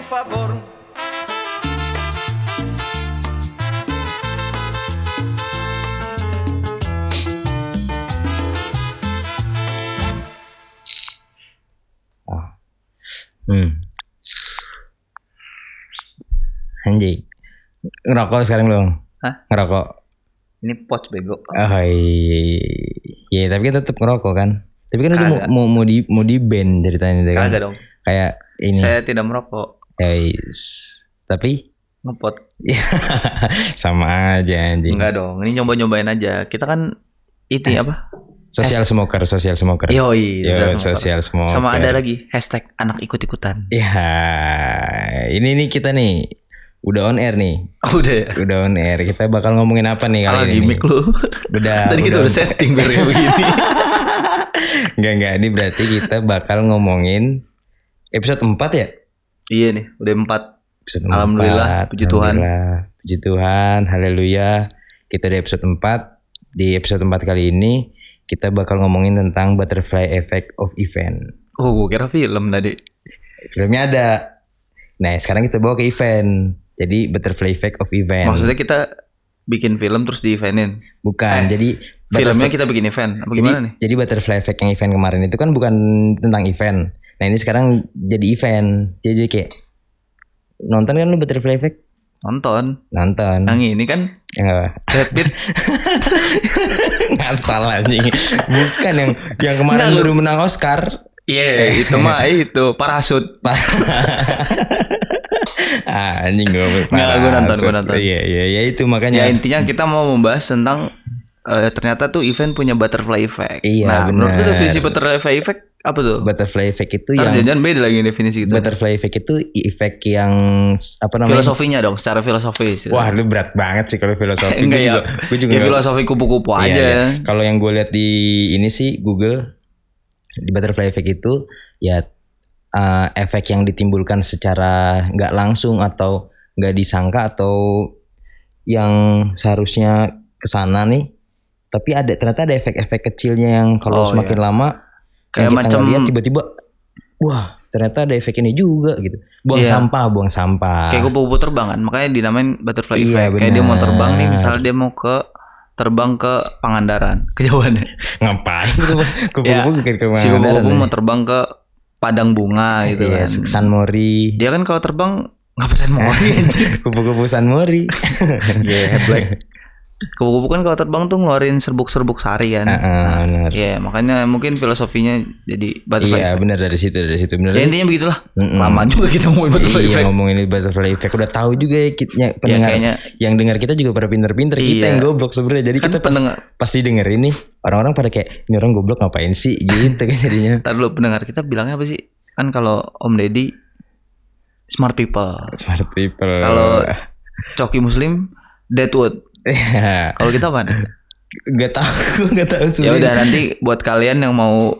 por favor. Hmm. Anjing. Ngerokok sekarang belum? Hah? Ngerokok. Ini poch bego. Oh iya. Ya, tapi kan tetap ngerokok kan. Tapi kan udah mau, mau, mau di mau di band ceritanya kan. Kagak dong. Kayak ini. Saya tidak merokok. Guys. Tapi Ngepot. sama aja anjing. Enggak dong. Ini nyoba-nyobain aja. Kita kan itu Eh. apa? Social smoker, social smoker. Yoi. Yo, smoker. social smoker. Sama ada lagi hashtag anak ikut-ikutan. Ya, ini nih kita nih udah on air nih. Oh, udah ya. Udah on air. Kita bakal ngomongin apa nih kali Kalau ini? gimmick lu. Udah, Tadi kita udah. udah setting kayak begini. Enggak enggak ini berarti kita bakal ngomongin episode 4 ya? Iya nih, udah empat. Episode Alhamdulillah, 4. puji Tuhan. Alhamdulillah, Puji Tuhan, haleluya. Kita di episode 4. Di episode 4 kali ini kita bakal ngomongin tentang butterfly effect of event. Oh, gue kira film tadi. Filmnya ada. Nah, sekarang kita bawa ke event. Jadi butterfly effect of event. Maksudnya kita bikin film terus di eventin. Bukan. jadi Filmnya kita bikin event. Apa jadi, gimana nih? jadi butterfly effect yang event kemarin itu kan bukan tentang event. Nah ini sekarang jadi event. Jadi kayak nonton kan lu butterfly effect? Nonton. Nonton. Yang ini kan Ya nggak apa. Brad Pitt. Ngasal anjing. Bukan yang yang kemarin lu- baru menang Oscar. Iya, itu mah itu parasut. ah, anjing gue Nggak, gua nonton, gua nonton. Iya iya ya itu Ya makanya. intinya kita mau membahas tentang eh, ternyata tuh event punya butterfly effect. Iya, nah, menurut lu bener. definisi butterfly effect apa tuh? butterfly effect itu Ntar yang jangan beda lagi definisi gitu. butterfly effect itu efek yang apa namanya? Filosofinya dong, secara filosofis. Wah, lu berat banget sih kalau filosofi. enggak ya. juga, gua juga ya filosofi kupu-kupu Iya, aja. iya. Kalau yang gue lihat di ini sih Google di butterfly effect itu ya uh, efek yang ditimbulkan secara nggak langsung atau nggak disangka atau yang seharusnya ke sana nih tapi ada ternyata ada efek-efek kecilnya yang kalau Oh, semakin lama Kayak macam- lihat tiba-tiba wah ternyata ada efek ini juga gitu buang Iya. sampah buang sampah Kayak kupu-kupu terbang kan, makanya dinamain butterfly Iya, effect. Kayak dia mau terbang nih, misalnya dia mau ke terbang ke Pangandaran, kejauhannya. ngapain kupu-kupu Ya, ke si kupu-kupu mau terbang ke Padang Bunga gitu Iya, kan. San Mori Dia kan kalau terbang nggak pesan mau anjing. kupu-kupu San Mori Geblek. Kupu-kupu kan kalau terbang tuh ngeluarin serbuk-serbuk sari kan. Heeh, benar. Iya, makanya mungkin filosofinya jadi butterfly Iya effect. benar dari situ dari situ benar. Ya intinya begitulah. Mm-mm. Lama juga kita ngomongin butterfly Iya effect. ngomongin butterfly effect udah tahu juga ya kitnya pendengar kayaknya- yang dengar kita juga pada pinter-pinter kita Iya. yang goblok sebenarnya jadi Kan kita pas pendengar- pasti dengerin nih orang-orang pada kayak ini orang goblok ngapain sih gitu kan jadinya Ntar dulu pendengar kita bilangnya apa sih? Kan kalau Om Deddy smart people. smart people Kalau Coki Muslim Deadwood. Iya. Kalau kita apa? Gak tahu gue gak tahu ya sebenarnya. udah nanti buat kalian yang mau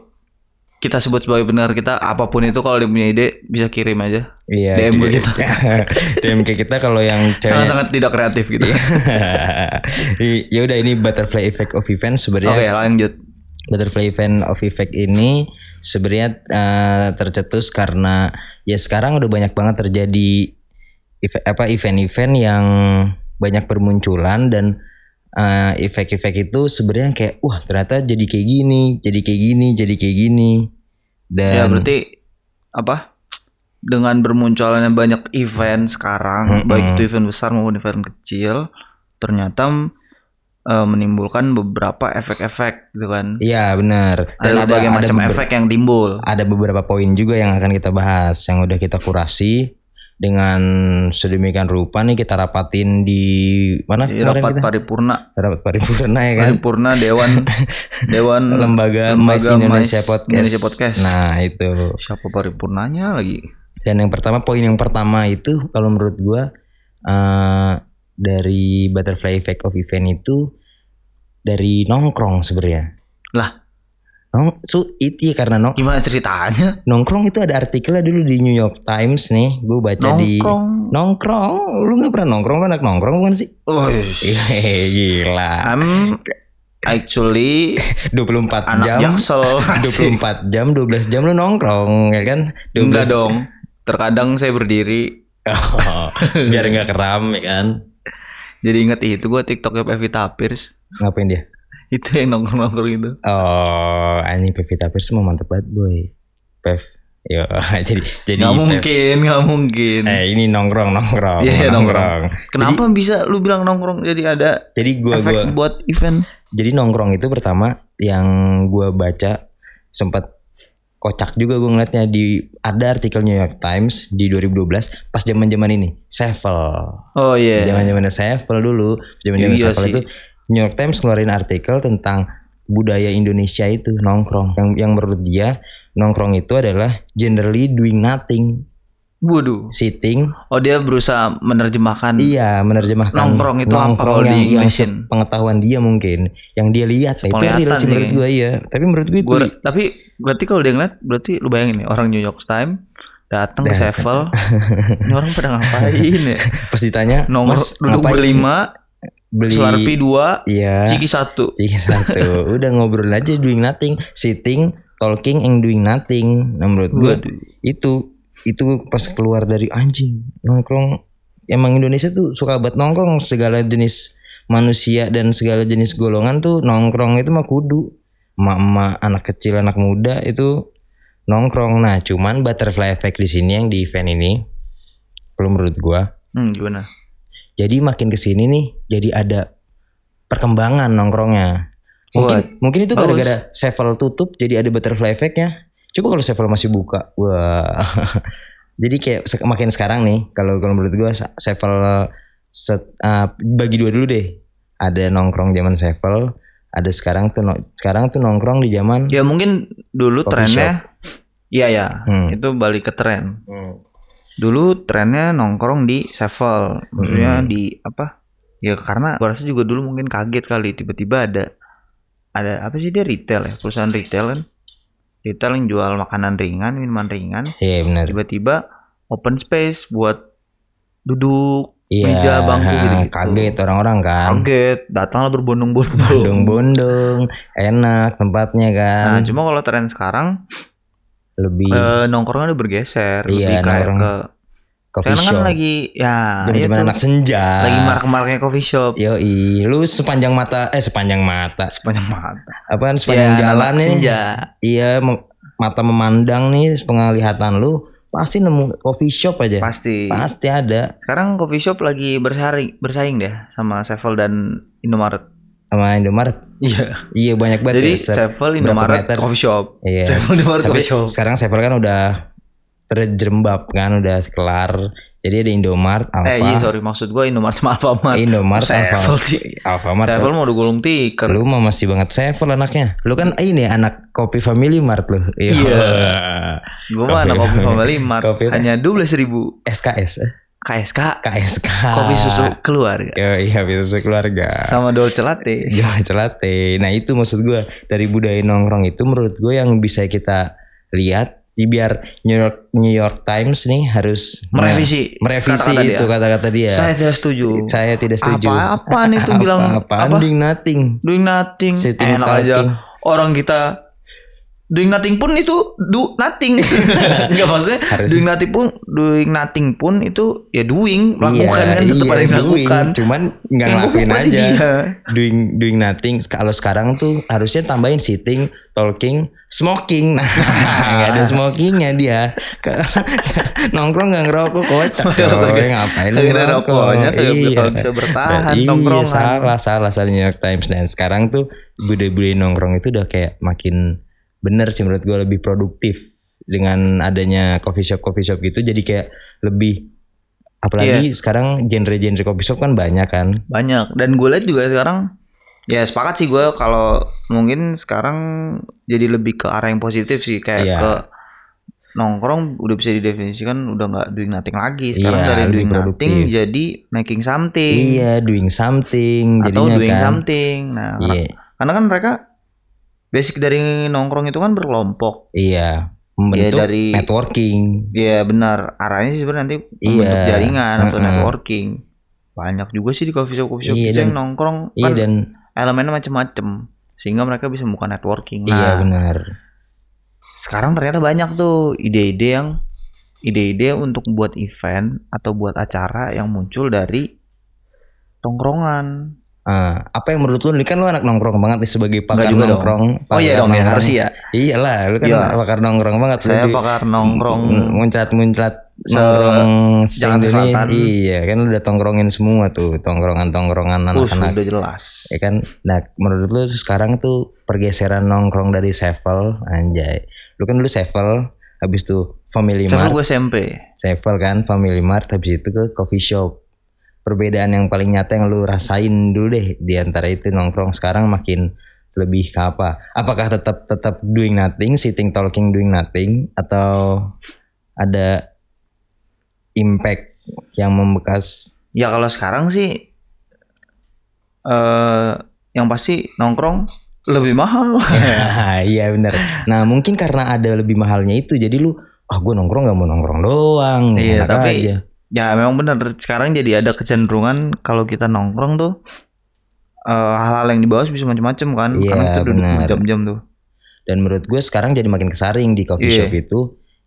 kita sebut sebagai pendengar kita apa pun itu kalau dia punya ide bisa kirim aja. Iya, DM di- kita. DM ke kita kalau yang cewek Sangat-sangat tidak kreatif gitu. ya udah ini butterfly effect of event Oke, sebenarnya lanjut. butterfly event of effect ini sebenarnya eh, tercetus karena ya sekarang udah banyak banget terjadi eve- apa event-event yang banyak bermunculan dan eh, efek-efek itu sebenarnya kayak wah ternyata jadi kayak gini, jadi kayak gini, jadi kayak gini. Dan Ya berarti apa? Dengan bermunculannya banyak event sekarang, Mm-mm. baik itu event besar maupun event kecil, ternyata eh, menimbulkan beberapa efek-efek gitu kan. Iya benar. Ada berbagai macam beber- efek yang timbul. ada beberapa poin juga yang akan kita bahas yang udah kita kurasi dengan sedemikian rupa nih kita rapatin di mana Di rapat kita? paripurna, rapat paripurna ya kan paripurna dewan dewan lembaga, Mais Indonesia Podcast. Indonesia Podcast. Nah, itu. Siapa paripurnanya lagi? Dan yang pertama poin yang pertama itu kalau menurut gua eh dari butterfly effect of event itu dari nongkrong sebenarnya. Lah, Nong, su, itu ya karena nong, gimana ceritanya? nongkrong itu ada artikelnya dulu di New York Times nih, gue baca di Nongkrong. nongkrong. Lu nggak pernah nongkrong lu anak nongkrong bukan sih? Oh, Iya, gila. I'm actually 24 anak jam. jaksel. 24 jam, 12 jam lu nongkrong ya kan? 12 Enggak dong. Terkadang saya berdiri Oh, biar nggak keram ya kan. jadi inget itu gua TikToknya Pevita Pierce. Ngapain dia? Itu yang nongkrong-nongkrong itu. Oh, anjing Pevita Pierce mah mantep banget boy. Pev. Yo, jadi jadi Gak Pev. mungkin, gak mungkin. Eh ini nongkrong nongkrong. Iya, iya, nongkrong. Kenapa bisa lu bilang nongkrong jadi ada Jadi gua efek gua buat event? jadi nongkrong itu pertama yang gua baca sempat kocak juga gue ngeliatnya di ada artikel New York Times di 2012 pas zaman zaman ini Sevel Oh iya. zaman zamannya Sevel dulu zaman zaman Iya Sevel sih. itu New York Times ngeluarin artikel tentang budaya Indonesia itu nongkrong yang yang menurut dia nongkrong itu adalah generally doing nothing Waduh. sitting Oh dia berusaha menerjemahkan. iya menerjemahkan Nongkrong itu apa kalau yang, di yang pengetahuan dia mungkin yang dia lihat itu real sih menurut gue iya tapi menurut gue itu Gua, tapi berarti kalau dia ngeliat berarti lu bayangin nih orang New York Times datang ke. Sevel. ini orang pada ngapain ya? pas ditanya Nomor "Mas, duduk ngapain?" berlima, beli Slurpee dua, iya. Ciki satu. Ciki satu. Udah ngobrol aja doing nothing. Sitting talking and doing nothing. Nah menurut gue itu itu pas keluar dari anjing nongkrong. Emang Indonesia tuh suka banget nongkrong. Segala jenis manusia dan segala jenis golongan tuh nongkrong itu mah kudu. Emak-emak anak kecil anak muda itu nongkrong. Nah cuman butterfly effect di sini yang di event ini kalau menurut gua Hmm, gimana? Jadi makin ke sini nih jadi ada perkembangan nongkrongnya. Mungkin Wah, mungkin itu gara-gara Sevel tutup jadi ada butterfly effectnya. Coba kalau Sevel masih buka. Wah. Jadi kayak makin sekarang nih kalau kalau menurut gua Se- Sevel set, uh, bagi dua dulu deh. Ada nongkrong zaman Sevel ada sekarang tuh no- sekarang tuh nongkrong di zaman Ya mungkin dulu trennya Iya ya, Hmm. itu balik ke tren. Dulu trennya nongkrong di Sevel, maksudnya Hmm. di apa? Ya karena gua rasa juga dulu mungkin kaget kali tiba-tiba ada ada apa sih dia retail ya, perusahaan retail kan. Retail yang jual makanan ringan, minuman ringan, iya benar tiba-tiba open space buat duduk, iya meja, bangku gitu-gitu. kaget orang-orang kan Kaget, datanglah berbondong-bondong. bondong-bondong enak tempatnya kan Nah, cuma kalau tren sekarang lebih eh, nongkrongnya udah bergeser, Iya, lebih kayak nongkrong ke coffee Sekarang shop. kan lagi ya Jam iya tuh, anak senja. Lagi marak-maraknya coffee shop. Yoi, lu sepanjang mata eh sepanjang mata. Sepanjang mata. apaan sepanjang Ya, jalan nih? senja. iya mata memandang nih penglihatan lu. Pasti nemu coffee shop aja. Pasti. pasti ada. Sekarang coffee shop lagi bersaing bersaing deh sama Sevel dan Indomaret. Sama Indomaret Iya. iya banyak banget Jadi ya, se- Sevel Indomaret coffee shop. iya Sevel Indomaret tapi coffee shop. sekarang Sevel kan udah terjerembab kan udah kelar jadi ada Indomaret Alfa Eh iya sorry maksud gua Indomaret sama Alfamart. Indomaret Sevel Alfa sih. Alfamart Sevel mau udah gulung tikar. Lu mah masih banget Sevel anaknya. Lu kan ini anak kopi family mart lu. Iya. Gua mah anak kopi Family Mart Kopi hanya 12.000 ribu SKS. KSK KSK. kopi susu keluarga Yo, iya kopi susu keluarga. sama Dolce Latte. Jangan celate. Nah itu maksud gua dari budaya nongkrong itu menurut gua yang bisa kita lihat di biar New York New York Times nih harus Merevisi merevisi kata-kata itu dia. kata-kata dia. Saya tidak setuju. Saya tidak setuju. Apa-apaan itu bilang Apa-apaan apa? doing nothing. Doing nothing. Sitting Enak aja. Orang kita doing nothing pun itu do nothing. Enggak maksudnya Harus- doing nothing pun doing nothing pun itu ya doing melakukan Iya, kan tetap iya, ada yang doing. melakukan. Cuman nggak ngelakuin aja. dia. Doing doing nothing. Kalau sekarang tuh harusnya tambahin sitting, talking, smoking. Nah, nggak ada smokingnya dia. Nongkrong nggak ngerokok kocak. coy. ngapain lu Kagak ada ngerokok? rokoknya, kagak bisa- bisa bertahan iya, nongkrongan. salah salah salah New York Times dan sekarang tuh budaya-budaya nongkrong itu udah kayak makin bener sih menurut gue lebih produktif dengan adanya coffee shop coffee shop gitu jadi kayak lebih apalagi Iya. sekarang genre-genre coffee shop kan banyak kan Banyak dan gue lihat juga sekarang ya sepakat sih gue kalau mungkin sekarang jadi lebih ke arah yang positif sih kayak Iya. ke nongkrong udah bisa didefinisikan udah nggak doing nothing lagi sekarang Iya, dari doing nothing produktif. jadi making something iya doing something atau doing kan. something nah karena, iya karena kan mereka basic dari nongkrong itu kan berkelompok iya membentuk dari- networking ya benar arahnya sih sebenarnya nanti membentuk Iya. jaringan atau networking banyak juga sih di coffee shop coffee shop Iya, dan- yang nongkrong iya kan dan elemennya macam-macam sehingga mereka bisa membuka networking. iya Nah, benar sekarang ternyata banyak tuh ide-ide yang ide-ide untuk buat event atau buat acara yang muncul dari tongkrongan. Ah, apa yang menurut lu ini kan lu anak nongkrong banget nih sebagai pakar juga dong. nongkrong. Oh iya pakar dong ya nongkrong. harus ya. Iyalah, lu kan Iya. pakar nongkrong banget. Saya pakar nongkrong muncrat-muncrat nongkrong. Selatan. Iya, kan lu udah tongkrongin semua tuh, tongkrongan-tongkrongan anak-anak. sudah jelas. Ya kan, nah menurut lu sekarang tuh pergeseran nongkrong dari Sevel, anjay. Lu kan dulu Sevel, habis tuh Family Mart, gue SMP. Sevel kan, Family Mart, habis itu ke coffee shop. Perbedaan yang paling nyata yang lu rasain dulu deh di antara itu nongkrong sekarang makin lebih ke apa? Apakah tetap tetap doing nothing, sitting talking doing nothing atau ada impact yang membekas? Ya kalau sekarang sih eh yang pasti nongkrong lebih mahal. Iya bener. Nah mungkin karena ada lebih mahalnya itu jadi lu ah gue nongkrong gak mau nongkrong doang. Iya, tapi aja. Ya memang benar sekarang jadi ada kecenderungan kalau kita nongkrong tuh eh, hal-hal yang dibahas bisa macam-macam kan Iya, karena kita duduk berjam-jam tuh. Dan menurut gue sekarang jadi makin kesaring di coffee Iya. shop itu.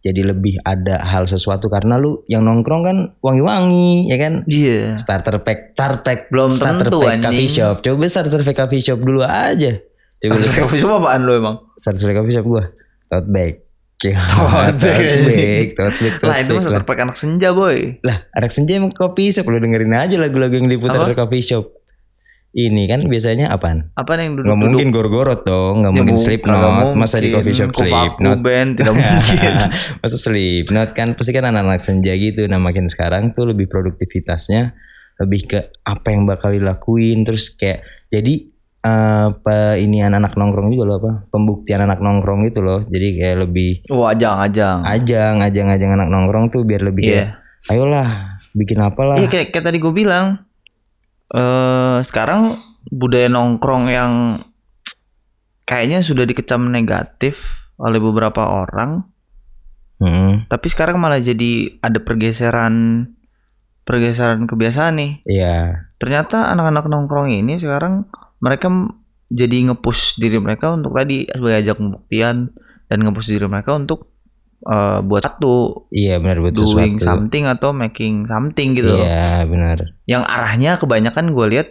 Jadi lebih ada hal sesuatu karena lu yang nongkrong kan wangi-wangi ya kan. Iya. Starter pack, starter pack, Belum starter tentu, pack coffee shop. Coba starter pack coffee shop dulu aja. Coba lu Coba apaan lo emang? starter pack coffee shop gua. Tote bag. Bag. Tote bag, tote bag, Lah itu mah lah. terpakai anak senja boy. Lah, anak senja emang kopi shop lu dengerin aja lagu-lagu yang diputar di coffee shop. Ini kan biasanya apaan? Apa yang Nggak duduk-duduk? mungkin gorgorot dong, nggak Ya, mungkin Slipknot, kagak masa di coffee shop Kovaku Slipknot. band tidak mungkin. masa Slipknot kan pasti kan anak-anak senja gitu. Nah makin sekarang tuh lebih produktivitasnya lebih ke apa yang bakal dilakuin terus kayak jadi apa ini anak nongkrong juga loh apa pembuktian anak nongkrong gitu loh jadi kayak lebih Wah, ajang, ajang. ajang ajang ajang anak nongkrong tuh biar lebih Iya. kayak ayolah bikin apalah Iya kayak, kayak tadi gue bilang. eh sekarang budaya nongkrong yang kayaknya sudah dikecam negatif oleh beberapa orang, Mm-mm. tapi sekarang malah jadi ada pergeseran pergeseran kebiasaan nih. Iya Ternyata anak-anak nongkrong ini sekarang mereka jadi nge-push diri mereka untuk tadi sebagai ajak pembuktian dan nge-push diri mereka untuk eh, buat satu. Iya benar buat doing sesuatu. something atau making something gitu iya benar. Yang arahnya kebanyakan gue lihat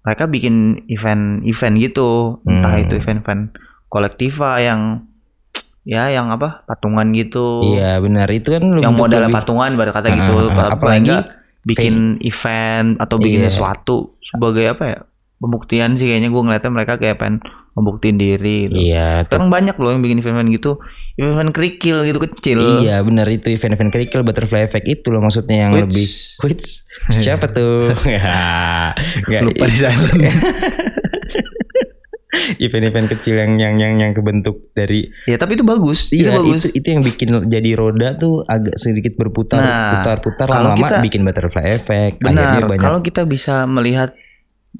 mereka bikin event-event gitu. Entah Hmm. itu event-event kolektiva yang ya yang apa patungan gitu. Iya benar. Itu kan yang lebih- patungan pada kata gitu. Pa- Apalagi bikin event atau bikin Iya. sesuatu sebagai apa ya pembuktian sih kayaknya gue ngeliatnya mereka kayak pengen membuktiin diri gitu. iya sekarang banyak loh yang bikin event-event gitu. Event kerikil gitu kecil. Iya benar itu event-event kerikil butterfly effect itu loh maksudnya yang Which- lebih which? Siapa tuh? Ya, nggak, lupa di sana. Event-event kecil yang yang yang yang kebentuk dari ya tapi itu bagus. Iya itu bagus. itu itu yang bikin jadi roda tuh agak sedikit berputar Nah, putar-putar. kalau lama-lama kita- bikin butterfly effect. Benar, kalau kita bisa melihat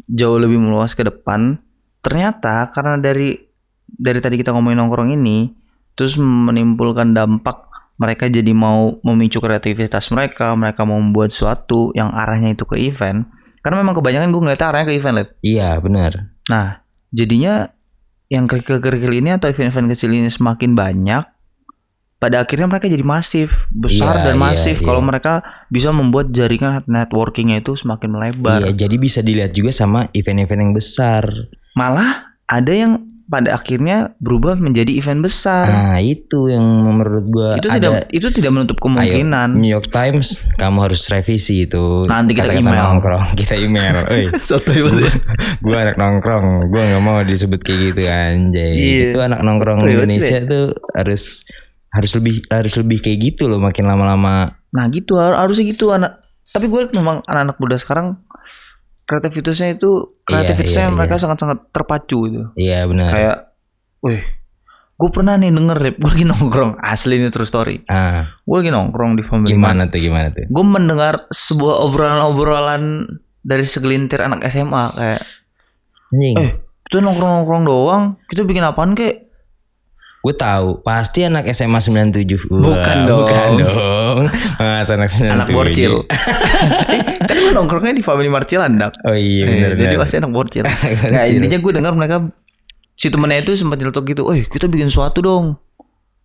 jauh lebih meluas ke depan, ternyata karena dari dari tadi kita ngomongin nongkrong ini, terus menimbulkan dampak mereka jadi mau memicu kreativitas mereka, mereka mau membuat sesuatu yang arahnya itu ke event. Karena memang kebanyakan gue ngeliat arahnya ke event, Lep. iya benar Nah, jadinya yang kerikil-kerikil ini atau event-event kecil ini semakin banyak, pada akhirnya mereka jadi masif, besar Iya, dan iya, masif. iya. Kalau mereka bisa membuat jaringan networkingnya itu semakin melebar. iya jadi bisa dilihat juga sama event-event yang besar Malah ada yang pada akhirnya berubah menjadi event besar. nah itu yang menurut gua itu ada tidak itu tidak menutup kemungkinan. New York Times kamu harus revisi itu Nanti kita kata-kata email. nongkrong kita email Oi, Sotoy banget. gue anak nongkrong gue nggak mau disebut kayak gitu anjay Iya. itu anak nongkrong Indonesia tuh harus harus lebih harus lebih kayak gitu loh makin lama-lama Nah gitu har- harusnya gitu anak. Tapi gue liat memang anak-anak muda sekarang kreativitasnya itu kreativitasnya iya, mereka sangat-sangat terpacu itu. iya benar Kayak, wih, gue pernah nih denger Lip, gue lagi nongkrong asli ini true story. ah Gue lagi nongkrong di Family gimana tuh gimana tuh Gue mendengar sebuah obrolan-obrolan dari segelintir anak SMA kayak, anjing eh kita nongkrong-nongkrong doang, kita bikin apaan kek? Gue tahu pasti anak SMA 97 Wah, Bukan dong. bukan dong mas anak 97 Anak borcil. eh, kan gue nongkrongnya di Family Mart Cilandak. oh iya Eh, benar jadi pasti anak borcil. nah, intinya gue dengar mereka si temennya itu sempat nyelotok gitu, "Eh, kita bikin sesuatu dong."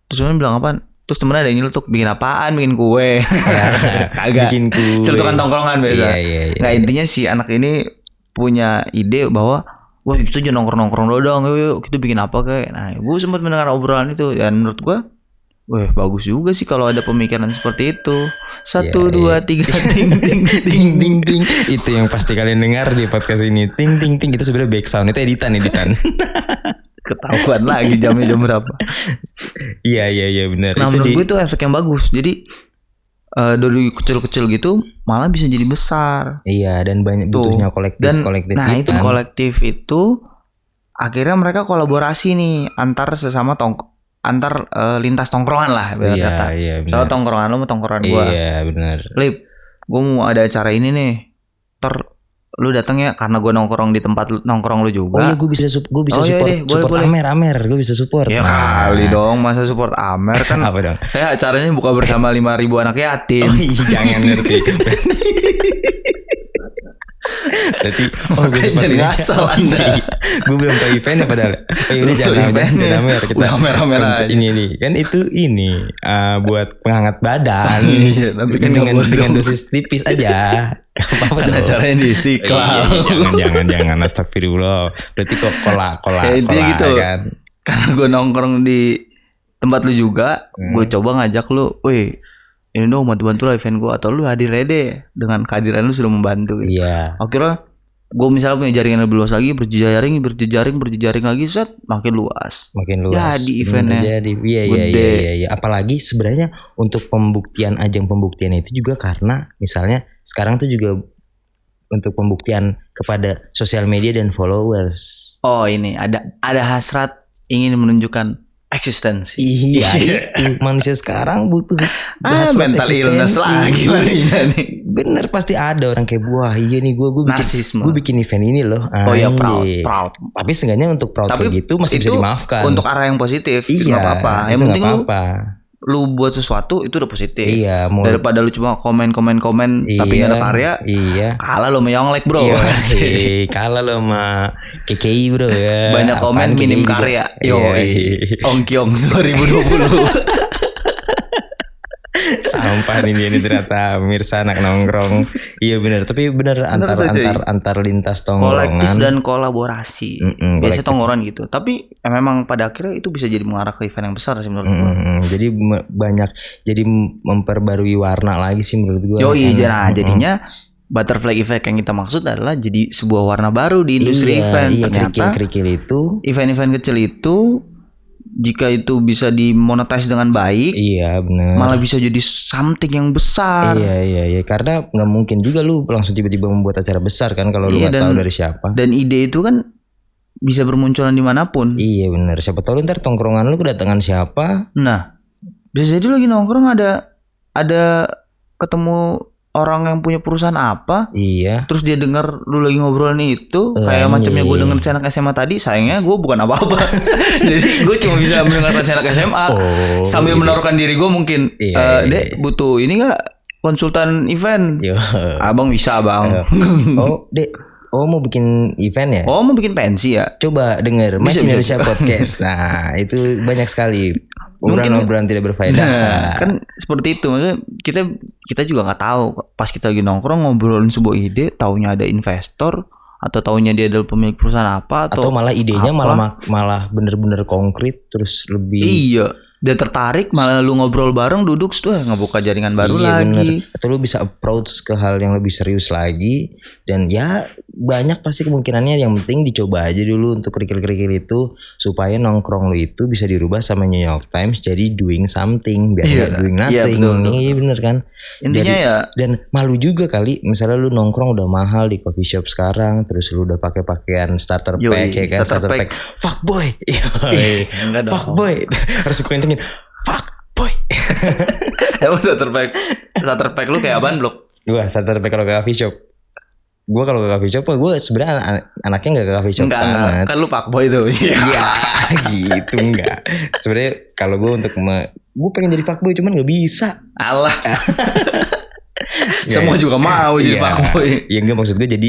Terus temennya bilang apa? Terus temennya ada yang nyeletuk bikin apaan, bikin kue. Kagak. bikin kue. Tongkrongan biasa. Iya, iya, iya. Nggak, intinya si anak ini punya ide bahwa Wah kita jangan nongkrong-nongkrong dong yuk, yuk kita bikin apa kayak Nah gue sempat mendengar obrolan itu. Dan menurut gue Wah bagus juga sih kalau ada pemikiran seperti itu. Satu, Iya, dua, tiga, ting, ting, ting ting ting. ting itu yang pasti kalian dengar di podcast ini. Ting ting ting. Itu sebenarnya back sound itu editan editan. Ketahuan lagi jamnya jam berapa. Iya iya iya benar. Nah itu menurut di- gue itu efek yang bagus. Jadi eh, dari kecil-kecil gitu Malah bisa jadi besar iya dan banyak Tuh. butuhnya kolektif Dan kolektif nah itu editan. kolektif itu Akhirnya mereka kolaborasi nih Antar sesama tong Antar eh, lintas tongkrongan lah iya kata. iya benar tongkrongan lu sama tongkrongan gua iya benar Lip, gue mau ada acara ini nih. Ter lu datang ya karena gue nongkrong di tempat lu- nongkrong lu oh juga. iya gue bisa sup- gue bisa Oh, iya support deh, boleh, support boleh. Amer Amer gue bisa support Ya Nah. kali dong, masa support Amer kan. apa dong saya acaranya buka bersama 5000 anak yatim. Oh iya, jangan ngerti. Berarti oh gue seperti jadi ngasal Anda. gue belum tahu eventnya padahal. Oh ini jangan jangan Amer kita. Untuk aja. Ini ini kan itu ini uh, buat penghangat badan. Iya, tapi kan dengan dengan dosis tipis aja. Apa-apa Kan acaranya di Iya, Istiqlal. iya, jangan jangan jangan astagfirullah. Berarti kok kola kola Ya, intinya kola, gitu. kan. karena gue nongkrong di tempat lu juga, Hmm. gue coba ngajak lu, weh ini dong bantu bantu lah event gue atau lu hadir aja deh dengan kehadiran lu sudah membantu gitu. Iya. akhirnya gue misalnya punya jaringan lebih luas lagi berjejaring berjejaring berjejaring lagi set makin luas makin luas. Jadi Bener, eventnya Jadi iya iya gede. iya iya iya. Apalagi sebenarnya untuk pembuktian ajang pembuktian itu juga karena misalnya sekarang tuh juga untuk pembuktian kepada sosial media dan followers. oh ini ada ada hasrat ingin menunjukkan eksistensi Iya itu manusia sekarang butuh ah mental illness lagi Bener pasti ada orang kayak wah iya nih gue gue bikin gue bikin event ini loh. oh ya proud proud Tapi seenggaknya untuk proud tapi kayak gitu masih bisa dimaafkan. untuk arah yang positif iya, apa-apa yang penting lu apa-apa. lu buat sesuatu itu udah positif Iya, mau daripada lu cuma komen komen komen tapi nggak ada karya Iya. kalah lu meyonglek bro Iya sih, kalah lo sama KKI bro ya. banyak komen Apaan minim KKI juga? karya yo Iya. ongkyong 2020 Sampah nih dia ini ternyata Mirsa anak nongkrong. iya benar, tapi benar antar cuy. antar antar lintas kolektif tongkrongan. dan kolaborasi. Mm-mm, Biasanya kolektif. tongkrongan gitu. Tapi eh, memang pada akhirnya itu bisa jadi mengarah ke event yang besar sih menurut gue. Mm, jadi me- banyak jadi memperbarui warna lagi sih menurut gua. Yo iya, Mm, nah mm, jadinya butterfly effect yang kita maksud adalah jadi sebuah warna baru di industri iya, event. Iya, Ternyata kerikil-kerikil itu event-event kecil itu jika itu bisa dimonetize dengan baik, iya benar. malah bisa jadi something yang besar. Iya iya iya karena nggak mungkin juga lu langsung tiba-tiba membuat acara besar kan kalau lu Iya, nggak dan- tahu dari siapa. Dan ide itu kan bisa bermunculan di mana pun. Iya benar. Siapa tahu lu ntar tongkrongan lu kedatangan siapa? Nah, bisa jadi lagi nongkrong ada ada ketemu orang yang punya perusahaan apa, Iya. terus dia dengar lu lagi ngobrolin itu, kayak Anjing. macamnya gue denger si anak SMA tadi, sayangnya gue bukan apa-apa. jadi gue cuma bisa mendengarkan si anak SMA Oh, sambil menaruhkan diri gue mungkin, Iya, "Eh, iya, dek butuh ini nggak konsultan event? Yo. Abang bisa bang. Oh, Dek. Oh, mau bikin event ya? oh mau bikin pensi ya? Coba denger Bisa, Mas bisa. Indonesia Podcast. Nah, itu banyak sekali Mungkin- obrolan-obrolan tidak berfaedah. Nah, kan seperti itu maksudnya kita kita juga nggak tahu pas kita lagi nongkrong ngobrolin sebuah ide taunya ada investor atau taunya dia adalah pemilik perusahaan apa atau, atau malah idenya apa? malah malah bener-bener konkret terus lebih iya dia tertarik malah lu ngobrol bareng duduk tuh ngebuka jaringan baru Iya, lagi bener. Atau lu bisa approach ke hal yang lebih serius lagi dan ya banyak pasti kemungkinannya yang penting dicoba aja dulu untuk kerikil-kerikil itu supaya nongkrong lu itu bisa dirubah sama New York Times jadi doing something biar nggak doing iya, nothing. betul, betul. Iya bener kan? intinya Dari- ya Dan malu juga kali misalnya lu nongkrong udah mahal di coffee shop sekarang terus lu udah pakai pakaian starter Yoi, pack ya kan starter starter, pack. pack. Fuck boy. Fuck boy. Harus gue kencengin. Fuck boy. emang starter pack starter pack lu kayak apaan blok Gua starter pack kalau ke coffee shop. Gua kalau ke coffee shop, gue sebenarnya an- anaknya nggak ke coffee shop enggak enggak banget. kan lu pak boy tuh Iya, gitu enggak. Sebenarnya kalau gue untuk gue pengen jadi fuckboy cuman nggak bisa. Allah semua juga mau jadi Iya. pak boy Ya enggak maksud gue jadi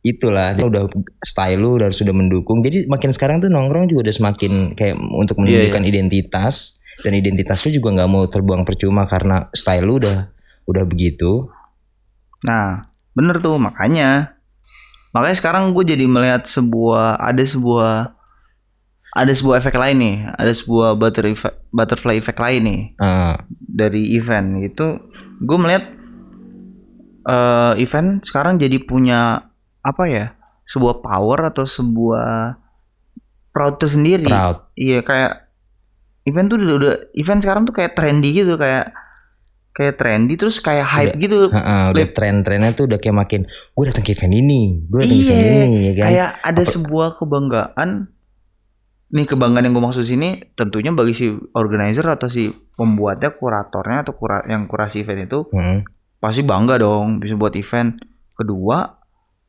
itulah Dia udah style lu udah sudah mendukung jadi makin sekarang tuh nongkrong juga udah semakin kayak untuk menunjukkan identitas dan identitas lu juga nggak mau terbuang percuma karena style lu udah udah begitu Nah, bener tuh makanya. Makanya sekarang gue jadi melihat sebuah ada sebuah ada sebuah efek lain nih, ada sebuah butterfly effect, butterfly effect lain nih Eh, dari event itu. Gue melihat eh, event sekarang jadi punya apa ya? Sebuah power atau sebuah proud tersendiri. proud Iya kayak event tuh udah, udah event sekarang tuh kayak trendy gitu kayak kayak trendy terus kayak hype gitu. Heeh, udah tren-trennya tuh udah kayak makin gue datang ke event ini gue datang ke Iya, event ini ya kan kayak ada sebuah kebanggaan. Nih kebanggaan yang gue maksud sini tentunya bagi si organizer atau si pembuatnya, kuratornya atau kura yang kurasi event itu Heeh. pasti bangga dong bisa buat event. Kedua,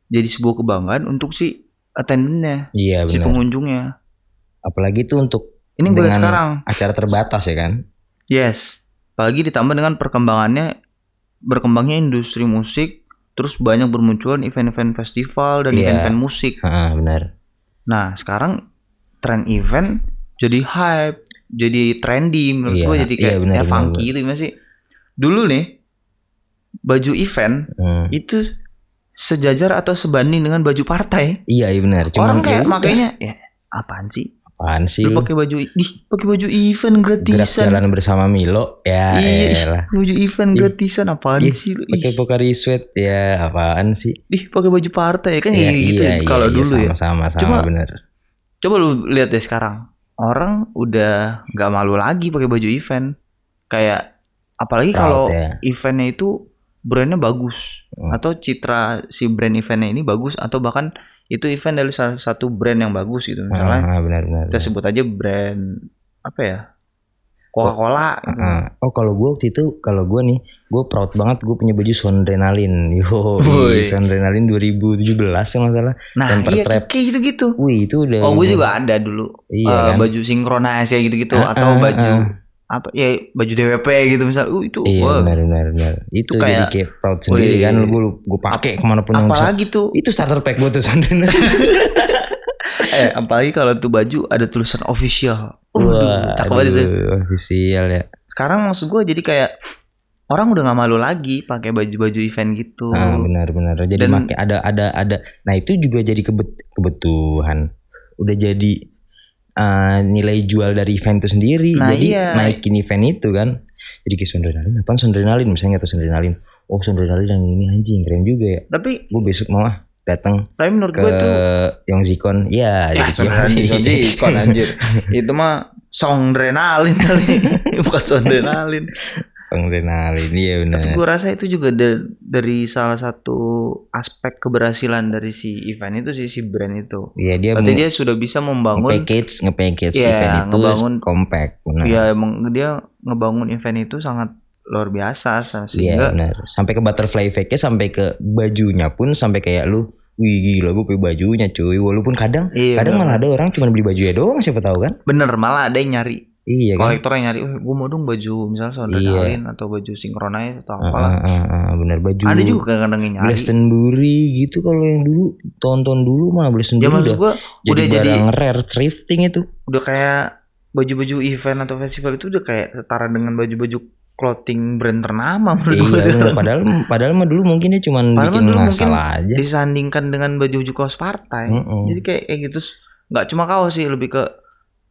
jadi sebuah kebanggaan untuk si attendennya, iya si pengunjungnya. apalagi tuh untuk Ini gue lihat sekarang. acara terbatas ya kan Yes. Apalagi ditambah dengan perkembangannya berkembangnya industri musik, terus banyak bermunculan event-event festival dan Iya. event-event musik. Heeh, benar Nah, sekarang tren event jadi hype, jadi trendy menurut Iya, gue jadi kayak iya, benar, ya benar, funky gitu gimana sih? Dulu nih baju event Hmm. itu sejajar atau sebanding dengan baju partai. iya iya benar Cuman Orang kayak ya udah, makanya ya apaan sih? Apaan sih Lu pakai baju ih pakai baju event gerak gratisan. jalan bersama Milo ya Iya, baju event gratisan apaan Ih, sih pakai Pocari Sweat ya apaan sih Ih, pakai baju partai kan Iya, ya, gitu iya, kalau iya, dulu ya. sama-sama sama Cuma- bener Coba lu lihat deh sekarang. Orang udah nggak malu lagi pakai baju event. Kayak apalagi kalau ya. eventnya itu brandnya bagus Hmm. atau citra si brand eventnya ini bagus atau bahkan itu event dari salah satu brand yang bagus gitu misalnya Ah, benar benar kita sebut aja brand apa ya Coca-Cola gitu. Ah, oh kalau gue waktu itu kalau gue nih gue proud banget gue punya baju Sondrenalin yo. Sondrenalin 2017 kalau nggak salah nah Temper iya trap. kayak gitu-gitu wih itu udah oh gue juga ada dulu Iya Eh, kan? baju sinkronis ya gitu-gitu Ah, atau ah, baju ah. Apa ya baju DWP gitu misal uh itu iya wah. benar benar benar itu kayak- jadi kayak proud sendiri Wih. kan gue gue pakai ke mana pun yang bisa apalagi tuh itu starter pack gue tuh eh apalagi kalau tuh baju ada tulisan official Wah, Waduh, cakep banget itu official ya sekarang maksud gue jadi kayak orang udah nggak malu lagi pakai baju-baju event gitu Ah, benar benar. Jadi Dan- make ada ada ada. Nah itu juga jadi kebet, kebutuhan. Udah jadi uh, nilai jual dari event itu sendiri. Nah, jadi iya. naikin event itu kan. Jadi kayak sondrenalin. Apaan sondrenalin? Misalnya tahu sondrenalin. Oh sondrenalin yang ini anjing keren juga ya. tapi Gue besok mau ah datang tapi menurut ke gue tuh Yongzikon. Ya, ya jadi Sondrenalin, Yongzi. Sondrenalin, anjir itu mah songdrenalin kali bukan sondrenalin sondrenalin. Iya benar. tapi gue rasa itu juga da- dari salah satu aspek keberhasilan dari si event itu sih si brand itu Iya dia berarti dia sudah bisa membangun nge-package nge-package Iya, event itu ngebangun- compact. Benar. ya emang dia ngebangun event itu sangat luar biasa Iya sehingga benar. Sampai ke butterfly effect-nya sampai ke bajunya pun sampai kayak lu Wih gila gue pakai bajunya cuy Walaupun kadang Iya, Kadang benar. malah ada orang cuma beli bajunya doang Siapa tahu kan bener malah ada yang nyari Iya kan kolektor yang nyari, gue mau dong baju misalnya sondrenalin atau baju sinkronize atau Ah, apalah. ah, ah, Bener baju Ada juga kadang-kadang yang nyari. Glastonbury gitu Kalau yang dulu Tonton dulu mah Ya Glastonbury maksud udah gue Jadi udah jadi barang rare Thrifting itu udah kayak baju-baju event atau festival itu udah kayak setara dengan baju-baju clothing brand ternama menurut gue. Iya bener. Padahal Padahal mah dulu mungkin dia cuma Padahal bikin mah dulu mungkin aja Disandingkan dengan baju-baju kaos partai. Mm-mm. Jadi kayak kayak gitu nggak cuma kaos sih lebih ke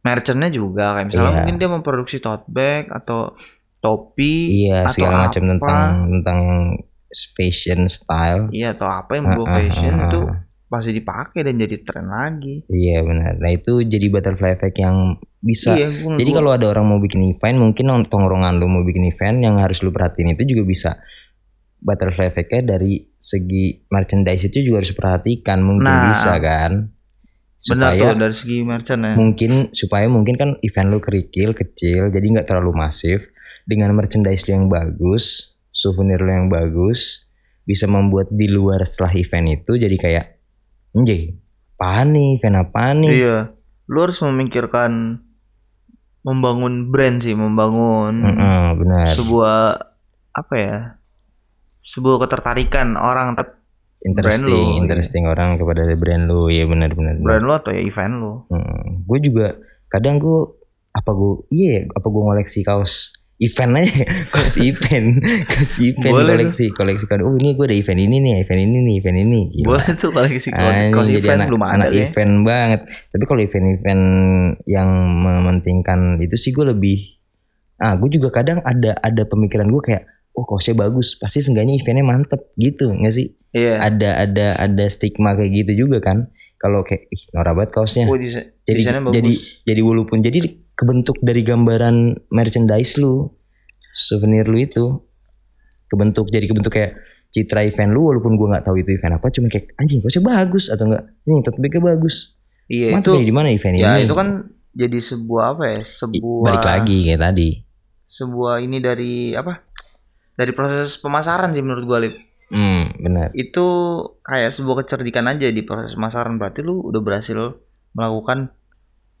merchandnya juga kayak misalnya Iya. mungkin dia memproduksi tote bag atau topi Iya atau segala macam tentang Tentang fashion style iya atau apa yang Ah, ah, fashion ah, itu ah. pasti dipakai dan jadi tren lagi. Iya benar. Nah itu jadi butterfly effect yang bisa. Iya, gua- Jadi kalau ada orang mau bikin event, mungkin tongkrongan lu mau bikin event yang harus lu perhatiin itu juga bisa butterfly effect-nya dari segi merchandise itu juga harus perhatikan mungkin Nah, bisa kan. Benar Supaya tuh dari segi merchant ya. mungkin supaya mungkin kan event lu kerikil kecil jadi nggak terlalu masif dengan merchandise lu yang bagus, souvenir lu yang bagus bisa membuat di luar setelah event itu jadi kayak anjay apa nih event apa nih Iya, lu harus memikirkan membangun brand sih, membangun Mm-mm, benar sebuah apa ya? Sebuah ketertarikan orang ter- interesting brand lu, iya. interesting orang kepada brand lu ya benar benar brand lu atau ya event lu. gue juga kadang gue apa gue iya apa gue ngoleksi kaos event aja kaos event kaos event Boleh koleksi koleksi kan oh ini gue ada event ini nih event ini nih event ini Gila. Boleh tuh koleksi jadi event anak, belum ada anak ya. event banget tapi kalau event-event yang mementingkan itu sih gue lebih ah gue juga kadang ada ada pemikiran gue kayak oh kaosnya bagus. Pasti seenggaknya eventnya mantep gitu nggak sih? Iya. ada ada ada stigma kayak gitu juga kan? Kalau kayak ih norak banget kaosnya Oh, jadi bagus. jadi jadi walaupun jadi kebentuk dari gambaran merchandise lu souvenir lu itu kebentuk jadi kebentuk kayak citra event lu walaupun gua nggak tahu itu event apa cuma kayak anjing kaosnya bagus atau enggak nih tote bagnya bagus. Iya Mantap itu di mana event ya ini itu kan jadi sebuah apa ya sebuah balik lagi kayak tadi. sebuah ini dari apa dari proses pemasaran sih menurut gua Lip. hmm benar. Itu kayak sebuah kecerdikan aja di proses pemasaran. Berarti lu udah berhasil melakukan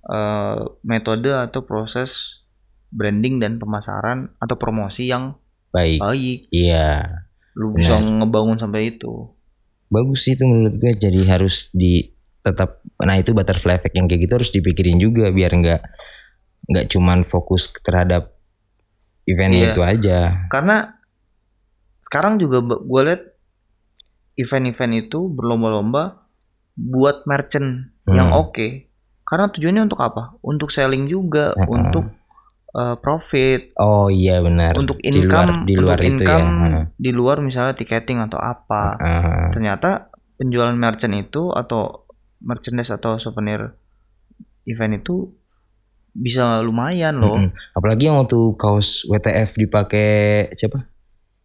eh, metode atau proses branding dan pemasaran atau promosi yang baik. baik. Iya. Lu bisa ngebangun sampai itu. Bagus sih itu menurut gue jadi harus di tetap nah itu butterfly effect yang kayak gitu harus dipikirin juga biar nggak nggak cuman fokus terhadap event Iya. itu aja. Karena sekarang juga gue lihat event-event itu berlomba-lomba buat merchant yang Hmm. oke karena tujuannya untuk apa untuk selling juga Heeh. untuk eh, profit oh iya benar untuk Di luar- income di luar, untuk itu income ya Heeh. di luar misalnya tiketing atau apa Heeh. ternyata penjualan merchant itu atau merchandise atau souvenir event itu bisa lumayan loh Mm-mm. apalagi yang waktu kaos WTF dipakai siapa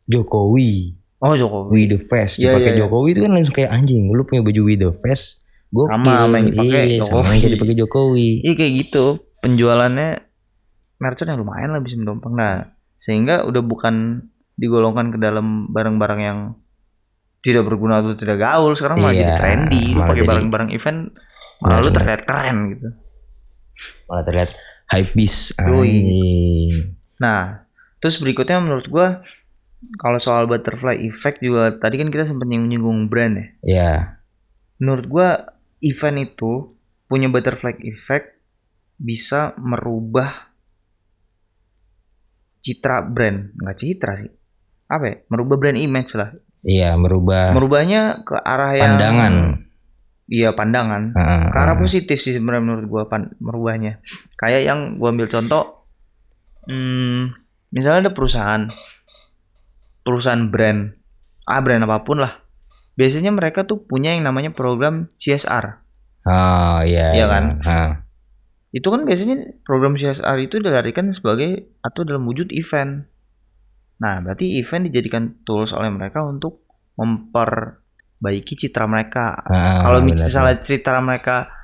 Jokowi. Oh Jokowi. We the Fest Iya, dipakai iya, iya. Jokowi itu kan langsung kayak anjing lu punya baju We the Fest gue Sama sama yang dipakai sama Jokowi. yang dipakai Jokowi. Iya kayak gitu. Penjualannya merchant yang lumayan lah bisa mendompang. Nah sehingga udah bukan digolongkan ke dalam barang-barang yang tidak berguna atau tidak gaul. Sekarang malah Iya, jadi trendy. Lu pakai barang-barang event malah lu terlihat keren gitu. Malah terlihat hype beast nah terus berikutnya menurut gua kalau soal butterfly effect juga tadi kan kita sempat nyinggung-nyinggung brand ya. Ya menurut gua event itu punya butterfly effect bisa merubah citra brand. Nggak citra sih. Apa ya? Merubah brand image lah. Iya merubah merubahnya ke arah yang pandangan. Iya pandangan. Heeh, ke arah positif sih sebenarnya menurut gua pan- merubahnya. Kayak yang gua ambil contoh hmm, misalnya ada perusahaan perusahaan brand ah brand apa pun lah biasanya mereka tuh punya yang namanya program CSR oh iya Iya kan? Heeh. itu kan biasanya program CSR itu dilarikan sebagai atau dalam wujud event. Nah, berarti event dijadikan tools oleh mereka untuk memperbaiki citra mereka. Heeh, kalau misalnya citra mereka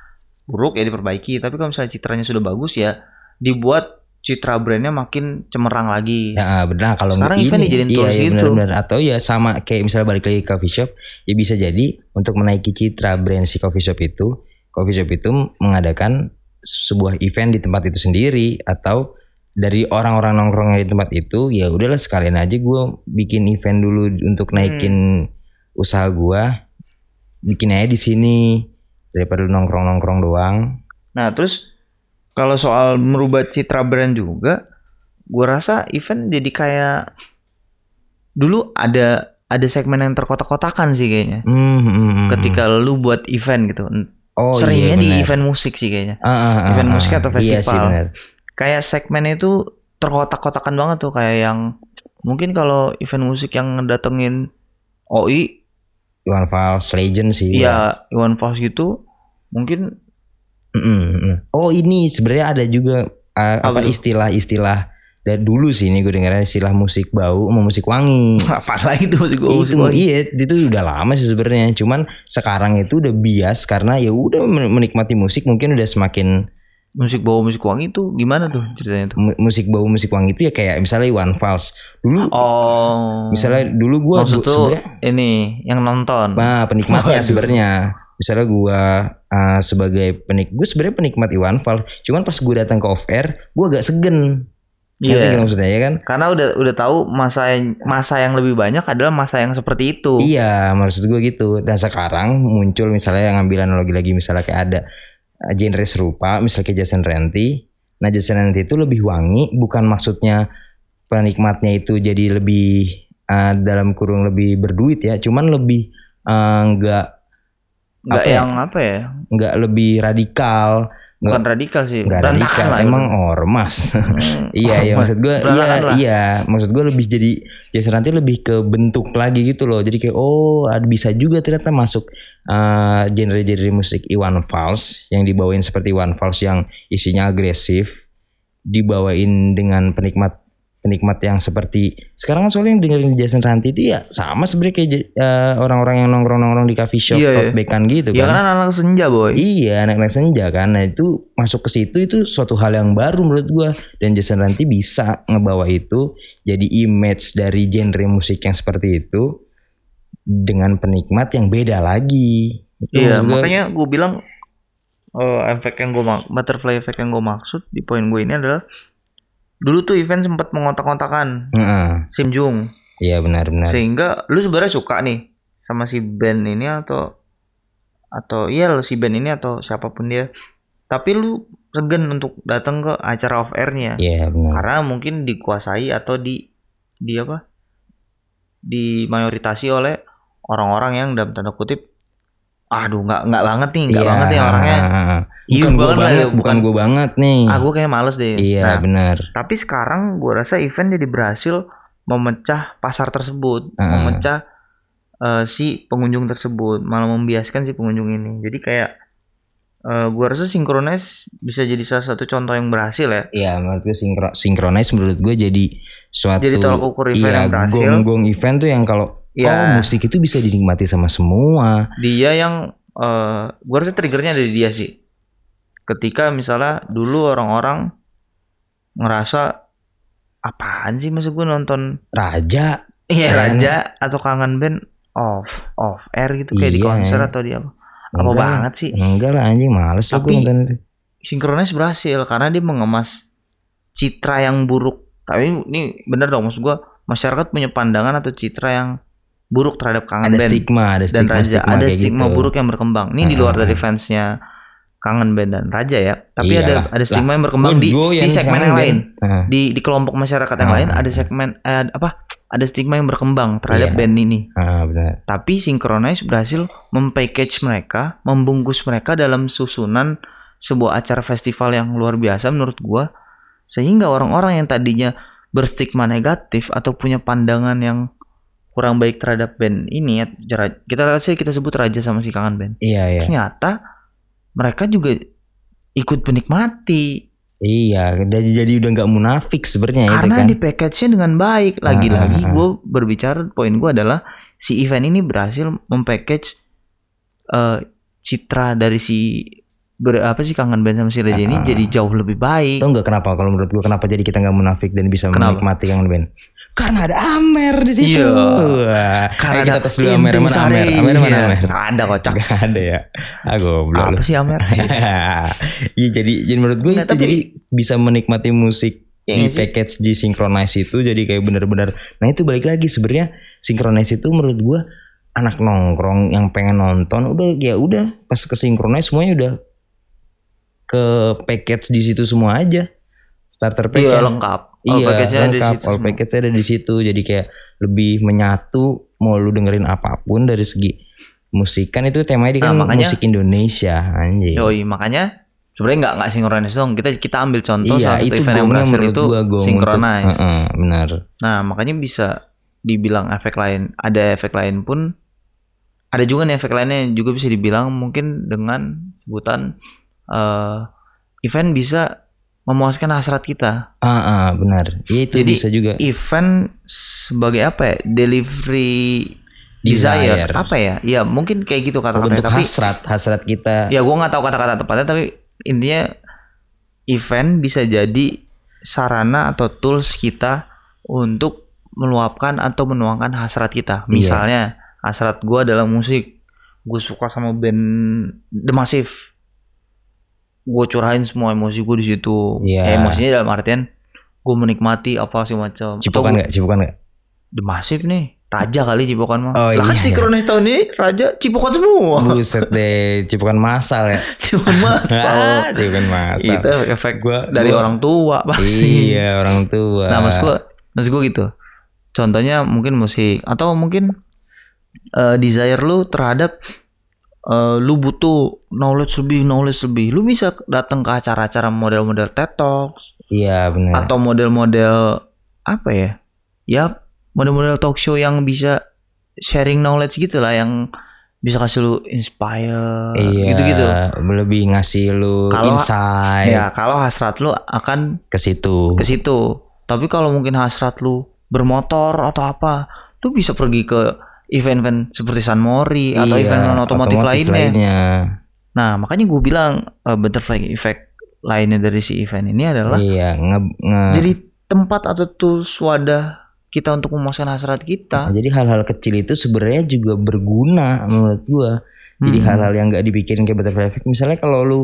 buruk ya diperbaiki, tapi kalau misalnya citranya sudah bagus ya dibuat citra brandnya makin cemerlang lagi. Ya, benar kalau Sekarang event dijadiin iya, tools iya, gitu. benar-benar. Atau ya sama kayak misalnya balik lagi ke coffee shop, ya bisa jadi untuk menaiki citra brand si coffee shop itu, coffee shop itu mengadakan sebuah event di tempat itu sendiri atau dari orang-orang nongkrongnya di tempat itu ya udahlah sekalian aja gue bikin event dulu untuk naikin usaha gue bikin aja di sini daripada nongkrong-nongkrong doang Nah, terus kalau soal merubah citra brand juga, gua rasa event jadi kayak dulu ada ada segmen yang terkotak-kotakan sih kayaknya. Hmm, hmm, Ketika lu buat event gitu. oh, Seringnya iya, di event musik sih kayaknya. Ah, ah, ah, event musik atau Iya sih festival. Kayak segmennya itu terkotak-kotakan banget tuh kayak yang mungkin kalau event musik yang datengin OI Iwan Fals Legend sih. ya Iwan Fals gitu mungkin Mm-mm, mm. Oh ini sebenarnya ada juga uh, Apa istilah-istilah dari dulu sih ini gue dengarnya istilah musik bau sama musik wangi. apa lagi tuh musik musik itu wangi. iya itu udah lama sih sebenarnya. Cuman sekarang itu udah bias karena ya udah men- menikmati musik mungkin udah semakin musik bau musik wangi itu gimana tuh ceritanya tuh? mu- musik bau musik wangi itu ya kayak misalnya Iwan Fals. Dulu Oh. misalnya dulu gue Maksud tuh sebenarnya ini yang nonton. Nah, penikmatnya sebenarnya. Misalnya gua uh, sebagai penik, gue sebenarnya penikmat Iwan Fals. Cuman pas gue datang ke off air, gue agak segen. Iya. Ngerti nggak maksudnya ya kan? Karena udah udah tahu masa yang masa yang lebih banyak adalah masa yang seperti itu. Iya, maksud gue gitu. Dan sekarang muncul misalnya yang ngambil analogi lagi misalnya kayak ada uh, genre serupa, misalnya kayak Jason Ranti Nah Jason Ranti itu lebih wangi, bukan maksudnya penikmatnya itu jadi lebih uh, dalam kurung lebih berduit ya, cuman lebih uh, nggak Nggak Apa ya? yang apa ya? nggak lebih radikal, nggak Bukan radikal sih. nggak radikal, lah, emang ormas. iya iya maksud gue iya lah. iya maksud gue lebih jadi Jason Ranti lebih ke bentuk lagi gitu loh. Jadi kayak oh ada bisa juga ternyata masuk uh, genre-genre musik Iwan Fals yang dibawain seperti Iwan Fals yang isinya agresif dibawain dengan penikmat penikmat yang seperti sekarang kan soalnya yang dengerin Jason Ranti itu ya sama sebenarnya kayak uh, orang-orang yang nongkrong-nongkrong di coffee shop, Iya, iya. tote bagan gitu Ya kan. kan anak senja boy. Iya, anak-anak senja kan. Nah, itu masuk ke situ itu suatu hal yang baru menurut gua dan Jason Ranti bisa ngebawa itu jadi image dari genre musik yang seperti itu dengan penikmat yang beda lagi. Itu Iya, gua- makanya gue bilang eh, efek yang gue mak butterfly effect yang gue maksud di poin gue ini adalah dulu tuh event sempat mengontak-kontakan Heeh. Sim Jung Iya benar-benar. sehingga lu sebenarnya suka nih sama si band ini atau atau iya lo si band ini atau siapa pun dia tapi lu segan untuk datang ke acara off airnya Iya benar. karena mungkin dikuasai atau di di apa dimayoritasi oleh orang-orang yang dalam tanda kutip aduh nggak nggak banget nih nggak Iya, banget nih orangnya heeh. Iya Bukan gua banget banget, ya, bukan bukan- gua banget nih. ah gue kayak males deh Iya nah benar. tapi sekarang gue rasa event jadi berhasil memecah pasar tersebut Heeh. memecah eh, si pengunjung tersebut malah membiaskan si pengunjung ini jadi kayak eh gue rasa synchronize bisa jadi salah satu contoh yang berhasil ya Iya menurut gue sinkro menurut gue jadi suatu Jadi tolak ukur event iya, yang berhasil. Gong-gong event tuh yang kalau Iya. oh musik itu bisa dinikmati sama semua. dia yang eh gue rasa triggernya dari dia sih ketika misalnya dulu orang-orang ngerasa apaan sih masa gue nonton Raja. iya Keren. raja atau kangen band off off air gitu kayak di Iya. konser atau di apa apa Enggak. banget sih Enggak lah anjing males Tapi- gue. Synchronize berhasil karena dia mengemas citra yang buruk tapi ini bener dong maksud gue masyarakat punya pandangan atau citra yang buruk terhadap kangen Ada band stigma, ada dan stigma, Raja stigma ada stigma gitu. buruk yang berkembang. Ini di luar Ah. dari fansnya Kangen Band dan Raja ya, tapi Iya. ada ada stigma yang berkembang di gua di yang segmen yang lain. Ah. Di di kelompok masyarakat yang Ah. lain ada segmen eh, apa? Ada stigma yang berkembang terhadap Iya. band ini. Ah, benar. Tapi Synchronize berhasil mempackage mereka, membungkus mereka dalam susunan sebuah acara festival yang luar biasa menurut gua sehingga orang-orang yang tadinya berstigma negatif atau punya pandangan yang kurang baik terhadap band ini ya kita saya kita sebut raja sama si kangen band Iya, iya. ternyata mereka juga ikut menikmati Iya, jadi jadi udah nggak munafik sebenarnya itu karena kan. di package-nya dengan baik lagi-lagi Ah, ah, ah. gue berbicara poin gue adalah si event ini berhasil mempackage eh, citra dari si ber, apa sih kangen band sama si Raja ini Ah, ah. jadi jauh lebih baik Tahu nggak kenapa kalau menurut gua kenapa jadi kita nggak munafik dan bisa Kenapa? menikmati yang band? Karena ada Amer di situ. Iya. Wah. karena ada tes dulu Amer mana. Amer? Amer mana Iya. Amer? Ada kocak Gak ada ya. Ah goblok lu. apa sih Amer Iya jadi jadi menurut gue itu tapi- jadi bisa menikmati musik Iya di package di synchronize itu jadi kayak bener-bener nah itu balik lagi sebenarnya synchronize itu menurut gue anak nongkrong yang pengen nonton udah ya udah pas ke synchronize semuanya udah ke package di situ semua aja starter pack iya ya. lengkap All Iya, package-nya ada di lengkap. situ All package ada di situ. Jadi kayak lebih menyatu. Mau lu dengerin apa pun dari segi musik kan itu temanya di Nah, kan makanya- musik Indonesia anjing. Yoi, makanya sebenarnya nggak nggak sinkronis dong. Kita kita ambil contoh iya, salah satu itu event yang berhasil itu synchronize. untuk- Heeh, benar. Nah, makanya bisa dibilang efek lain. Ada efek lain pun ada juga nih efek lainnya yang juga bisa dibilang mungkin dengan sebutan eh event bisa memuaskan hasrat kita. Ah, ah, benar. Ya, itu Jadi, bisa juga. Event sebagai apa ya? Delivery Desire. desire. Apa ya? Ya, mungkin kayak gitu kata-katanya Untuk tapi hasrat, hasrat kita. ya gua nggak tahu kata-kata tepatnya tapi intinya event bisa jadi sarana atau tools kita untuk meluapkan atau menuangkan hasrat kita Iya. misalnya hasrat gua dalam musik gue suka sama band The Massive gue curahin semua emosi gue di situ Iya. Eh, emosinya dalam artian gue menikmati apa sih macam Cipokan nggak? Cipokan nggak? The Massive nih Raja kali Cipokan mah. Oh, lah kan iya, sinkronis tahun ini Raja Cipokan semua. Buset deh, cipukan masal ya. Cipokan masal. cipukan masal. Itu efek Gua- dari gua- orang tua pasti. Iya, orang tua. Nah, maksud gue, maksud gue gitu. Contohnya mungkin musik atau mungkin eh, desire lu terhadap eh, lu butuh knowledge lebih, knowledge lebih. Lu bisa datang ke acara-acara model-model TED Talks Iya, benar. atau model-model apa ya? Ya, model-model talk show yang bisa sharing knowledge gitu lah yang bisa kasih lu inspire Iya, gitu-gitu. lebih ngasih lu Kalau- insight Ya, kalau hasrat lu akan ke situ. ke situ. Tapi kalau mungkin hasrat lu bermotor atau apa, lu bisa pergi ke event-event seperti San Mori atau Iya, event otomotif, lainnya. lainnya. Nah, makanya gue bilang uh, butterfly effect lainnya dari si event ini adalah Iya, nge, nge- jadi tempat atau tools wadah kita untuk memuaskan hasrat kita. jadi hal-hal kecil itu sebenarnya juga berguna menurut gua. Jadi Hmm. hal-hal yang nggak dipikirin kayak butterfly effect. Misalnya kalau lu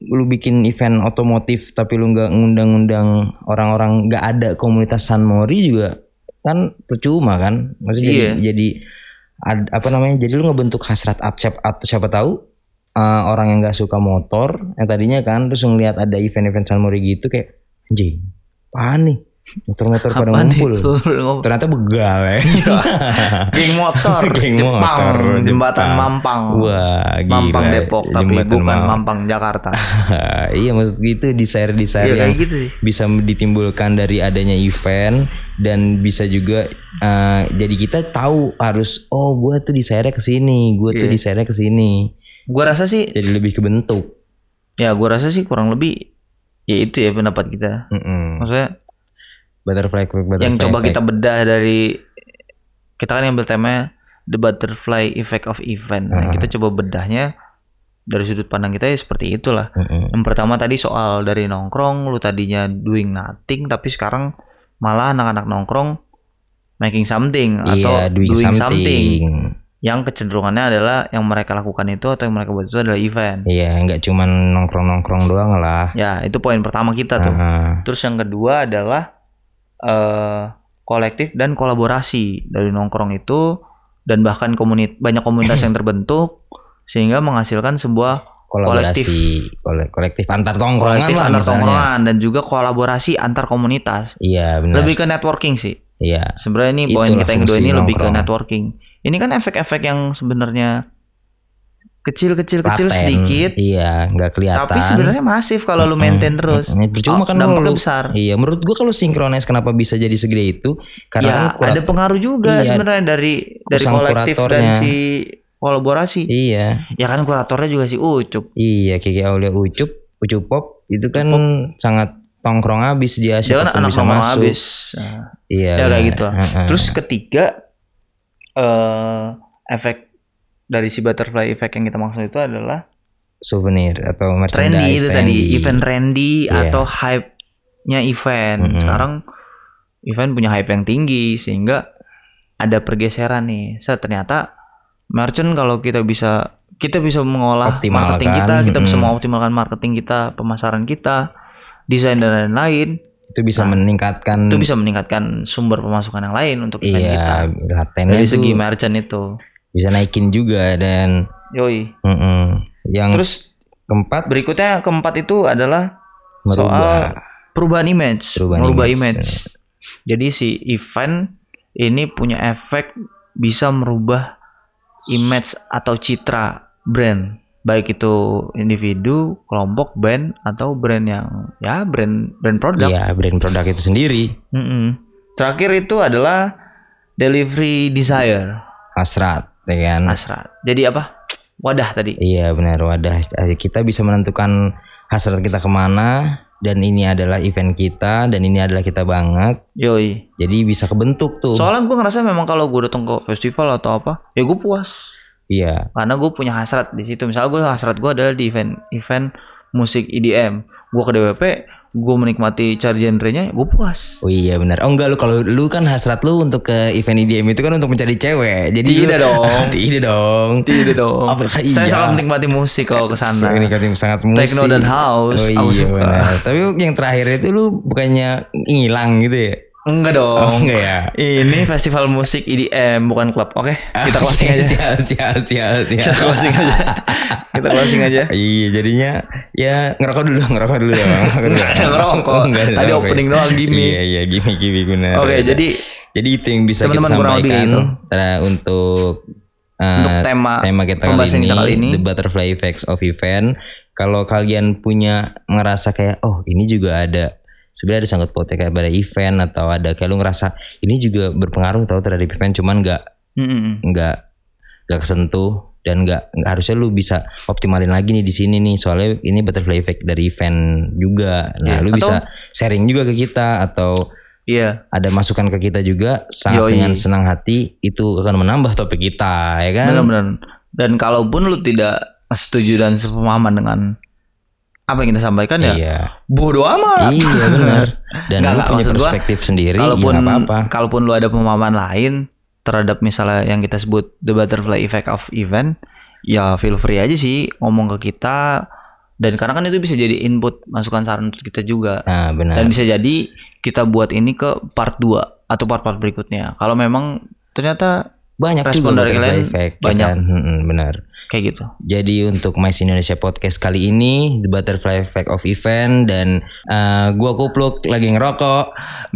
lu bikin event otomotif tapi lu nggak ngundang-undang orang-orang nggak ada komunitas San Mori juga kan percuma kan? Maksudnya jadi, Iya. jadi ad- apa namanya? Jadi lu ngebentuk hasrat up atau siapa tahu uh, orang yang nggak suka motor yang tadinya kan terus ngeliat ada event-event San Mori gitu kayak anjing apaan nih motor-motor pada ngumpul ternyata begal ya Geng motor, Geng Jepang, motor, jembatan Jepang. Mampang. wah gila Mampang Depok tapi Jembatan bukan Mampang. Mampang Jakarta. iya maksud gitu desire desire Iya yang gitu sih. bisa ditimbulkan dari adanya event dan bisa juga eh, jadi kita tahu harus oh gue tuh desire ke sini gue tuh Iya. desire ke sini Gua rasa sih jadi lebih kebentuk ya gua rasa sih kurang lebih ya itu ya pendapat kita. Mm-mm. Maksudnya butterfly effect butterfly yang coba effect. kita bedah dari kita kan yang temanya the butterfly effect of event. Nah, kita coba bedahnya dari sudut pandang kita ya seperti itulah. Mm-mm. Yang pertama tadi soal dari nongkrong, lu tadinya doing nothing tapi sekarang malah anak-anak nongkrong making something atau iya doing, something. yang kecenderungannya adalah yang mereka lakukan itu atau yang mereka buat itu adalah event. iya nggak cuman nongkrong nongkrong doang lah Ya, itu poin pertama kita tuh. Ah, Terus yang kedua adalah eh kolektif dan kolaborasi dari nongkrong itu dan bahkan komunit banyak komunitas yang terbentuk sehingga menghasilkan sebuah kolektif kolaborasi kole- kolektif antar tongkrongan kolektif lah antar tongkrongan dan juga kolaborasi antar komunitas. iya benar Lebih ke networking sih. iya Sebenarnya ini poin kita yang kedua ini lebih ke networking. Ini kan efek-efek yang sebenarnya kecil-kecil-kecil Paten. sedikit iya nggak kelihatan tapi sebenarnya masif kalau lu maintain terus. Mm, percuma Oh, kan dampaknya lu- besar. Iya, menurut gua kalau sinkronis kenapa bisa jadi segede itu? Karena ya, kan ada pengaruh juga Iya. sebenarnya dari dari kolektif dan si kolaborasi. Iya, Ya kan kuratornya juga si Ucup. iya Kiki Aulia Ucup, Ucup Pop itu kan sangat tongkrong habis dia Dia kan anak bisa masuk. habis. Nah, Iya. ya kayak gitu lah. Terus ketiga eh efek dari si butterfly effect yang kita maksud itu adalah souvenir atau merchandise trendy itu tadi, trendy. event trendy Iya. atau hype-nya event. Mm-mm. Sekarang event punya hype yang tinggi sehingga ada pergeseran nih. Saya ternyata merchant kalau kita bisa kita bisa mengolah Optimalkan, marketing kita, kita bisa mm. mengoptimalkan marketing kita, pemasaran kita, desain dan lain-lain. itu bisa meningkatkan Nah, Itu bisa meningkatkan sumber pemasukan yang lain untuk kita. iya, ratennya Dari segi merchant itu. Bisa naikin juga dan Yoi. mm-mm. yang Terus keempat berikutnya keempat itu adalah merubah soal perubahan image, Perubahan merubah image, image. Jadi si event ini punya efek bisa merubah image atau citra brand, baik itu individu, kelompok, band atau brand yang ya brand brand produk. Iya, brand produk itu sendiri Mm-mm. Terakhir itu adalah delivery desire, hasrat, ya kan? hasrat. Jadi apa? Wadah tadi. Iya benar wadah kita bisa menentukan hasrat kita ke mana dan ini adalah event kita dan ini adalah kita banget Yoi. jadi bisa kebentuk tuh Soalnya gue ngerasa memang kalau gue datang ke festival atau apa, ya gue puas. iya karena gue punya hasrat di situ misalnya gue hasrat gue adalah di event event musik EDM gue ke DWP gue menikmati cari genrenya gue puas. Oh iya benar. Oh enggak lu kalau lu kan hasrat lu untuk ke event IDM itu kan untuk mencari cewek. Jadi Tidak lu- dong. tidak dong. Tidak dong. Apa- saya iya. sangat menikmati musik kalau ke sana. Ini kan sangat musik. Techno dan house, oh, aku iya, suka. benar. tapi yang terakhir itu lu bukannya ngilang gitu ya Enggak dong. Oh, enggak ya. Ini festival musik EDM bukan klub. Oke, kita closing aja. Sial, sial, sial, sial. Kita closing aja. Kita closing aja. Iya, jadinya ya ngerokok dulu, ngerokok dulu dong. Ngerokok dulu. Nggak ada ngerokok. Nggak ada Tadi ngerokok. opening doang, gimmick. Iya, iya, gimmick, gimmick benar. Oke, benar. jadi jadi itu yang bisa kita teman-teman kurang lebih sampaikan itu. Untuk uh, Untuk tema tema kita kali ini, kita kali ini. the butterfly effects of event. Kalau kalian punya ngerasa kayak oh ini juga ada sebenarnya ada sangkut pautnya kayak pada event atau ada kayak lu ngerasa ini juga berpengaruh tau terhadap event cuman nggak nggak nggak kesentuh dan nggak harusnya lu bisa optimalin lagi nih di sini nih soalnya ini butterfly effect dari event juga nah Iya, lu atau- bisa sharing juga ke kita atau Iya. ada masukan ke kita juga sangat Yoi. dengan senang hati itu akan menambah topik kita ya kan Benar-benar. Dan kalaupun lu tidak setuju dan sepemahaman dengan apa yang kita sampaikan ya, iya. Bodoh amat. iya benar. Dan Nggak, lu punya maksud gua, perspektif sendiri kalaupun ya apa-apa. kalaupun lu ada pemahaman lain terhadap misalnya yang kita sebut the butterfly effect of event ya feel free aja sih ngomong ke kita. Dan karena kan itu bisa jadi input masukan saran untuk kita juga. Nah benar. Dan bisa jadi kita buat ini ke part 2 atau part-part berikutnya. Kalau memang ternyata banyak respon dari kalian effect, ya banyak. kan? Mm-mm, benar kayak gitu Jadi untuk Mais Indonesia Podcast kali ini The Butterfly Effect of Event Dan eh, gua kupluk lagi ngerokok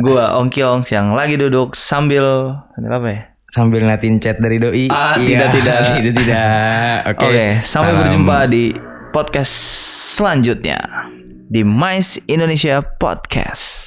gua Ongkyong yang lagi duduk sambil sambil apa ya Sambil ngeliatin chat dari Doi Ah, Iya, tidak, tidak. Tidak tidak Oke Oke, sampai salam. berjumpa di podcast selanjutnya di Mais Indonesia Podcast.